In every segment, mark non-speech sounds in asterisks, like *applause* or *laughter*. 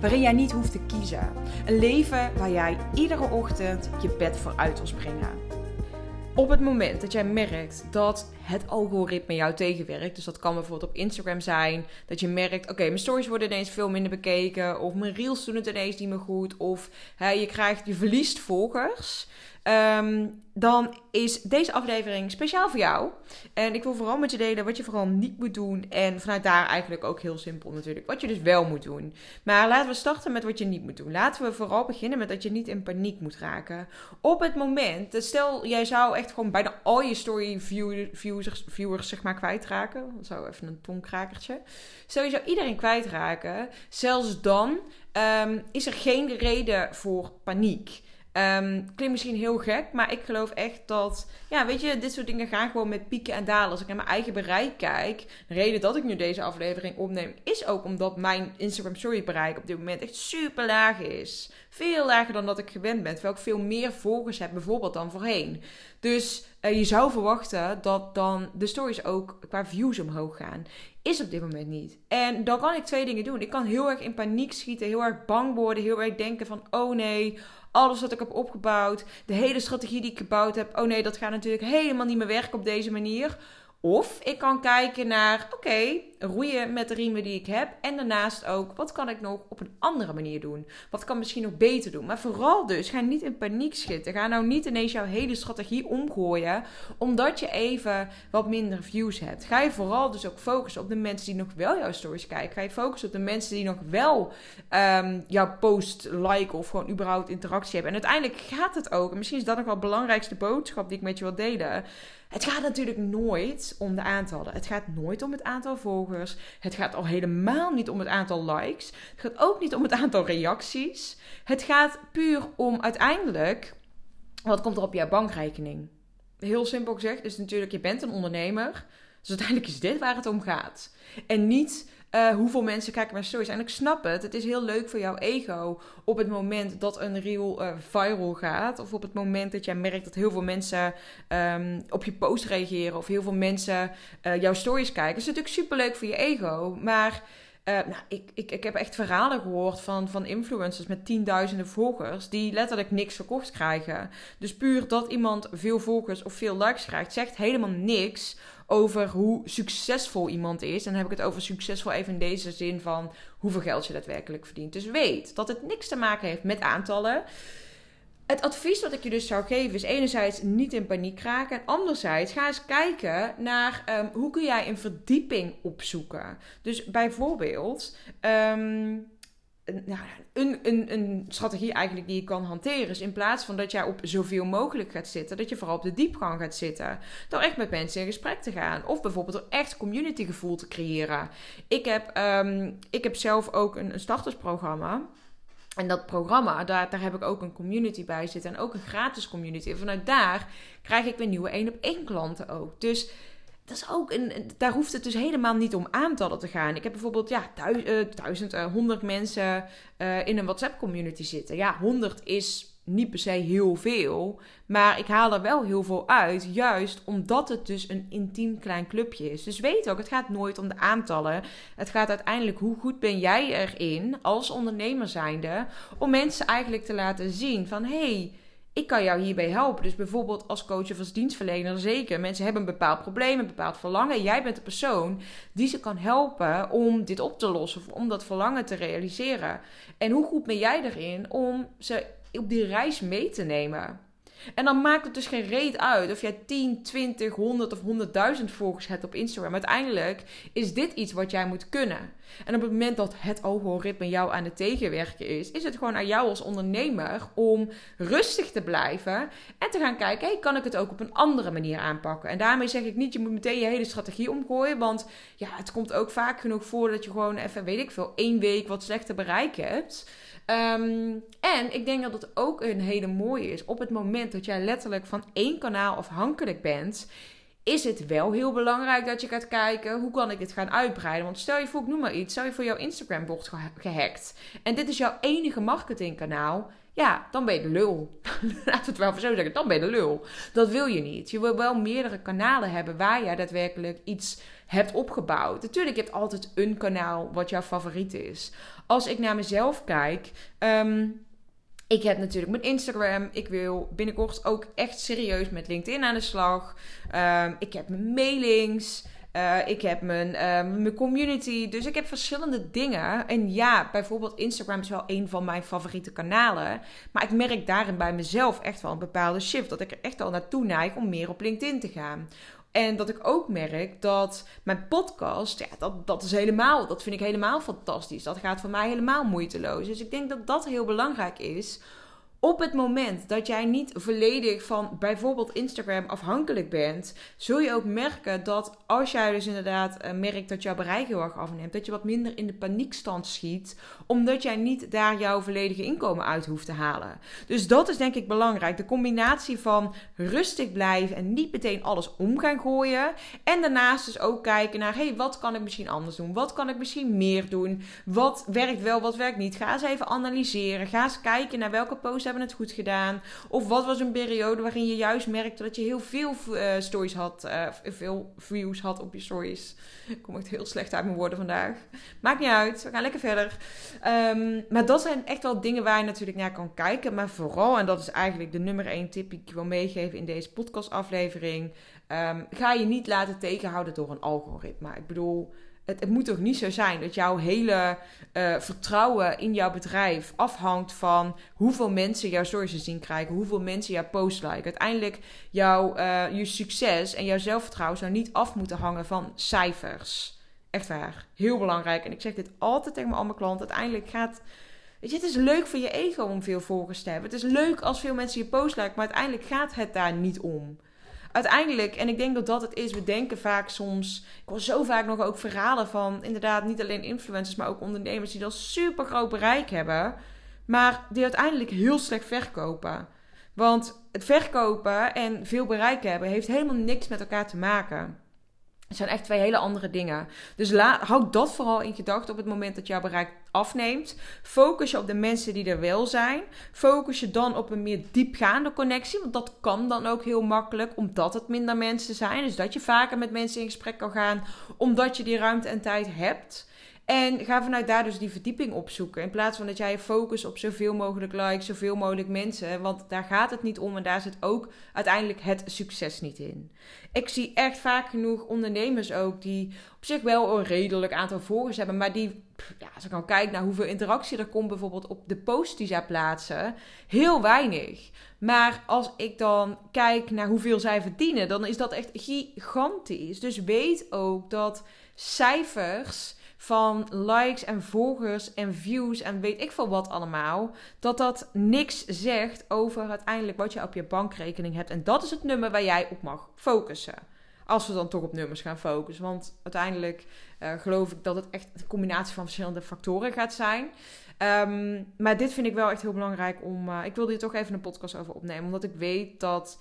waarin jij niet hoeft te kiezen. Een leven waar jij iedere ochtend je bed voor uit wil springen. Op het moment dat jij merkt dat het algoritme jou tegenwerkt, dus dat kan bijvoorbeeld op Instagram zijn, dat je merkt, oké, mijn stories worden ineens veel minder bekeken, of mijn reels doen het ineens niet meer goed, of hè, je krijgt, je verliest volgers. Ehm, dan is deze aflevering speciaal voor jou. En ik wil vooral met je delen wat je vooral niet moet doen. En vanuit daar eigenlijk ook heel simpel natuurlijk, wat je dus wel moet doen. Maar laten we starten met wat je niet moet doen. Laten we vooral beginnen met dat je niet in paniek moet raken. Op het moment, stel jij zou echt gewoon bijna al je story viewers, zeg maar kwijtraken. Zou even een tongkrakertje. Stel je zou iedereen kwijtraken. Zelfs dan um, is er geen reden voor paniek. Um, klinkt misschien heel gek, maar ik geloof echt dat, ja, weet je, dit soort dingen gaan gewoon met pieken en dalen. Als ik naar mijn eigen bereik kijk, de reden dat ik nu deze aflevering opneem, is ook omdat mijn Instagram story bereik op dit moment echt super laag is. Veel lager dan dat ik gewend ben, terwijl ik veel meer volgers heb bijvoorbeeld dan voorheen. Dus uh, je zou verwachten dat dan de stories ook qua views omhoog gaan. Is op dit moment niet. En dan kan ik twee dingen doen. Ik kan heel erg in paniek schieten, heel erg bang worden, heel erg denken van, oh nee alles wat ik heb opgebouwd, de hele strategie die ik gebouwd heb. Oh nee, dat gaat natuurlijk helemaal niet meer werken op deze manier. Of ik kan kijken naar, oké, roeien met de riemen die ik heb. En daarnaast ook, wat kan ik nog op een andere manier doen? Wat kan misschien nog beter doen? Maar vooral dus, ga niet in paniek schieten. Ga nou niet ineens jouw hele strategie omgooien, omdat je even wat minder views hebt. Ga je vooral dus ook focussen op de mensen die nog wel jouw stories kijken. Ga je focussen op de mensen die nog wel um, jouw post liken of gewoon überhaupt interactie hebben. En uiteindelijk gaat het ook, en misschien is dat nog wel de belangrijkste boodschap die ik met je wil delen het gaat natuurlijk nooit om de aantallen. Het gaat nooit om het aantal volgers. Het gaat al helemaal niet om het aantal likes. Het gaat ook niet om het aantal reacties. Het gaat puur om uiteindelijk wat komt er op jouw bankrekening. Heel simpel gezegd is natuurlijk, je bent een ondernemer. Dus uiteindelijk is dit waar het om gaat. En niet uh, hoeveel mensen kijken mijn stories. En ik snap het. Het is heel leuk voor jouw ego op het moment dat een reel uh, viral gaat. Of op het moment dat jij merkt dat heel veel mensen um, op je post reageren. Of heel veel mensen uh, jouw stories kijken. Dat is natuurlijk super leuk voor je ego. Maar nou, ik, ik, ik heb echt verhalen gehoord van, van influencers met tienduizenden volgers die letterlijk niks verkocht krijgen. Dus puur dat iemand veel volgers of veel likes krijgt, zegt helemaal niks over hoe succesvol iemand is. En dan heb ik het over succesvol even in deze zin van hoeveel geld je daadwerkelijk verdient. Dus weet dat het niks te maken heeft met aantallen. Het advies wat ik je dus zou geven is enerzijds niet in paniek raken. En anderzijds ga eens kijken naar um, hoe kun jij een verdieping opzoeken. Dus bijvoorbeeld... Um, een, een, een strategie eigenlijk die je kan hanteren is in plaats van dat jij op zoveel mogelijk gaat zitten, dat je vooral op de diepgang gaat zitten. Door echt met mensen in gesprek te gaan. Of bijvoorbeeld door echt community gevoel te creëren. Ik heb, um, ik heb zelf ook een, een startersprogramma. En dat programma, daar, daar heb ik ook een community bij zitten. En ook een gratis community. En vanuit daar krijg ik weer nieuwe één op één klanten ook. Dus dat is ook een, daar hoeft het dus helemaal niet om aantallen te gaan. Ik heb bijvoorbeeld ja, eh, duizend, uh, honderd mensen uh, in een WhatsApp-community zitten. Ja, honderd is niet per se heel veel, maar ik haal er wel heel veel uit, juist omdat het dus een intiem klein clubje is. Dus weet ook, het gaat nooit om de aantallen. Het gaat uiteindelijk hoe goed ben jij erin als ondernemer zijnde om mensen eigenlijk te laten zien van hey, ik kan jou hierbij helpen. Dus bijvoorbeeld als coach of als dienstverlener zeker. Mensen hebben een bepaald probleem, een bepaald verlangen. Jij bent de persoon die ze kan helpen om dit op te lossen of om dat verlangen te realiseren. En hoe goed ben jij erin om ze op die reis mee te nemen. En dan maakt het dus geen reet uit of jij 10, 20, 100 of 100.000 volgers hebt op Instagram. Uiteindelijk is dit iets wat jij moet kunnen. En op het moment dat het algoritme jou aan het tegenwerken is, is het gewoon aan jou als ondernemer om rustig te blijven en te gaan kijken: hey, kan ik het ook op een andere manier aanpakken? En daarmee zeg ik niet, je moet meteen je hele strategie omgooien, want ja, het komt ook vaak genoeg voor dat je gewoon even, weet ik veel, één week wat slechter bereik hebt. Ehm, en ik denk dat het ook een hele mooie is. Op het moment dat jij letterlijk van één kanaal afhankelijk bent, is het wel heel belangrijk dat je gaat kijken hoe kan ik dit gaan uitbreiden. Want stel je voor, ik noem maar iets, stel je voor jouw Instagram wordt gehackt. En dit is jouw enige marketingkanaal. Ja, dan ben je de lul. *laughs* Laten we het wel zo zeggen, dan ben je de lul. Dat wil je niet. Je wil wel meerdere kanalen hebben waar jij daadwerkelijk iets hebt opgebouwd. Natuurlijk, je hebt altijd een kanaal wat jouw favoriet is. Als ik naar mezelf kijk. Ehm, ik heb natuurlijk mijn Instagram. Ik wil binnenkort ook echt serieus met LinkedIn aan de slag. Ehm, ik heb mijn mailings. Uh, ik heb mijn, uh, mijn community. Dus ik heb verschillende dingen. En ja, bijvoorbeeld Instagram is wel een van mijn favoriete kanalen. Maar ik merk daarin bij mezelf echt wel een bepaalde shift. Dat ik er echt al naartoe neig om meer op LinkedIn te gaan. En dat ik ook merk dat mijn podcast, ja, dat, dat is helemaal, dat vind ik helemaal fantastisch. Dat gaat voor mij helemaal moeiteloos. Dus ik denk dat dat heel belangrijk is op het moment dat jij niet volledig van bijvoorbeeld Instagram afhankelijk bent, zul je ook merken dat als jij dus inderdaad uh, merkt dat jouw bereik heel erg afneemt, dat je wat minder in de paniekstand schiet, omdat jij niet daar jouw volledige inkomen uit hoeft te halen. Dus dat is denk ik belangrijk. De combinatie van rustig blijven en niet meteen alles om gaan gooien. En daarnaast dus ook kijken naar, hey, wat kan ik misschien anders doen? Wat kan ik misschien meer doen? Wat werkt wel, wat werkt niet? Ga eens even analyseren. Ga eens kijken naar welke post hebben het goed gedaan? Of wat was een periode waarin je juist merkte dat je heel veel uh, stories had, uh, veel views had op je stories? Ik kom echt heel slecht uit mijn woorden vandaag. Maakt niet uit, we gaan lekker verder. Um, maar dat zijn echt wel dingen waar je natuurlijk naar kan kijken. Maar vooral, en dat is eigenlijk de nummer één tip die ik wil meegeven in deze podcastaflevering. Um, ga je niet laten tegenhouden door een algoritme. Ik bedoel, het, het, moet toch niet zo zijn dat jouw hele uh, vertrouwen in jouw bedrijf afhangt van hoeveel mensen jouw stories zien krijgen, hoeveel mensen jouw post liken. Uiteindelijk jouw uh, je succes en jouw zelfvertrouwen zou niet af moeten hangen van cijfers. Echt waar. Heel belangrijk. En ik zeg dit altijd tegen mijn klanten. Uiteindelijk gaat. Weet je, het is leuk voor je ego om veel volgers te hebben. Het is leuk als veel mensen je post liken, maar uiteindelijk gaat het daar niet om uiteindelijk, en ik denk dat dat het is, we denken vaak soms. Ik hoor zo vaak nog ook verhalen van inderdaad niet alleen influencers, maar ook ondernemers die dan super groot bereik hebben, maar die uiteindelijk heel slecht verkopen. Want het verkopen en veel bereik hebben heeft helemaal niks met elkaar te maken. Het zijn echt twee hele andere dingen. Dus houd dat vooral in gedachten op het moment dat jouw bereik afneemt. Focus je op de mensen die er wel zijn. Focus je dan op een meer diepgaande connectie. Want dat kan dan ook heel makkelijk, omdat het minder mensen zijn. Dus dat je vaker met mensen in gesprek kan gaan, omdat je die ruimte en tijd hebt. En ga vanuit daar dus die verdieping opzoeken. In plaats van dat jij je focust op zoveel mogelijk likes, zoveel mogelijk mensen. Want daar gaat het niet om en daar zit ook uiteindelijk het succes niet in. Ik zie echt vaak genoeg ondernemers ook die op zich wel een redelijk aantal volgers hebben. Maar die, ja, als ik dan kijk naar hoeveel interactie er komt bijvoorbeeld op de posts die zij plaatsen, heel weinig. Maar als ik dan kijk naar hoeveel zij verdienen, dan is dat echt gigantisch. Dus weet ook dat cijfers van likes en volgers en views en weet ik veel wat allemaal, dat dat niks zegt over uiteindelijk wat je op je bankrekening hebt. En dat is het nummer waar jij op mag focussen. Als we dan toch op nummers gaan focussen. Want uiteindelijk uh, geloof ik dat het echt een combinatie van verschillende factoren gaat zijn. Um, maar dit vind ik wel echt heel belangrijk om. Uh, ik wilde hier toch even een podcast over opnemen. Omdat ik weet dat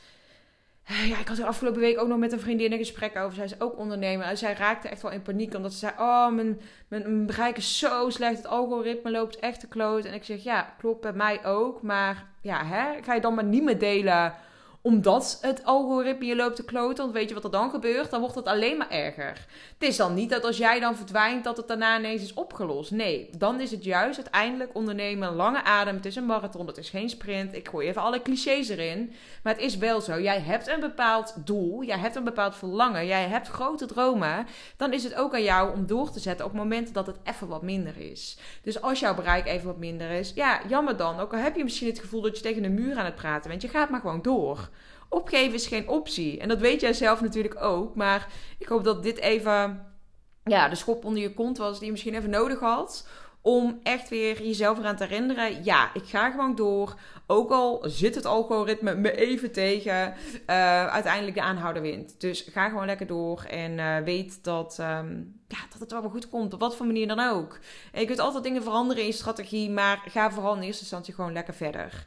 ja, ik had er afgelopen week ook nog met een vriendin een gesprek over. Zij is ook ondernemer. En zij raakte echt wel in paniek. Omdat ze zei: Oh, mijn, mijn, mijn bereik is zo slecht. Het algoritme loopt echt te kloot. En ik zeg: Ja, klopt bij mij ook. Maar ja, hè, ga je dan maar niet meer delen omdat het algoritme je loopt te kloten. Want weet je wat er dan gebeurt? Dan wordt het alleen maar erger. Het is dan niet dat als jij dan verdwijnt, dat het daarna ineens is opgelost. Nee, dan is het juist uiteindelijk ondernemen lange adem. Het is een marathon, het is geen sprint. Ik gooi even alle clichés erin. Maar het is wel zo. Jij hebt een bepaald doel. Jij hebt een bepaald verlangen. Jij hebt grote dromen. Dan is het ook aan jou om door te zetten op momenten dat het even wat minder is. Dus als jouw bereik even wat minder is, ja, jammer dan. Ook al heb je misschien het gevoel dat je tegen een muur aan het praten bent. Je gaat maar gewoon door. Opgeven is geen optie. En dat weet jij zelf natuurlijk ook. Maar ik hoop dat dit even ja, de schop onder je kont was die je misschien even nodig had. Om echt weer jezelf eraan te herinneren. Ja, ik ga gewoon door. Ook al zit het algoritme me even tegen. Uh, uiteindelijk de aanhouder wint. Dus ga gewoon lekker door. En uh, weet dat, um, ja, dat het wel goed komt. Op wat voor manier dan ook. Je kunt altijd dingen veranderen in je strategie. Maar ga vooral in eerste instantie gewoon lekker verder.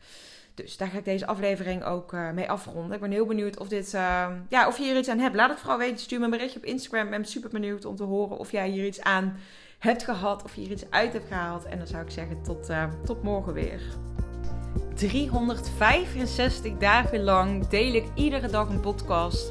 Dus daar ga ik deze aflevering ook uh, mee afronden. Ik ben heel benieuwd of, dit, uh, ja, of je hier iets aan hebt. Laat het vooral weten. Stuur me een berichtje op Instagram. Ik ben super benieuwd om te horen of jij hier iets aan hebt gehad. Of je hier iets uit hebt gehaald. En dan zou ik zeggen tot, uh, tot morgen weer. 365 dagen lang deel ik iedere dag een podcast.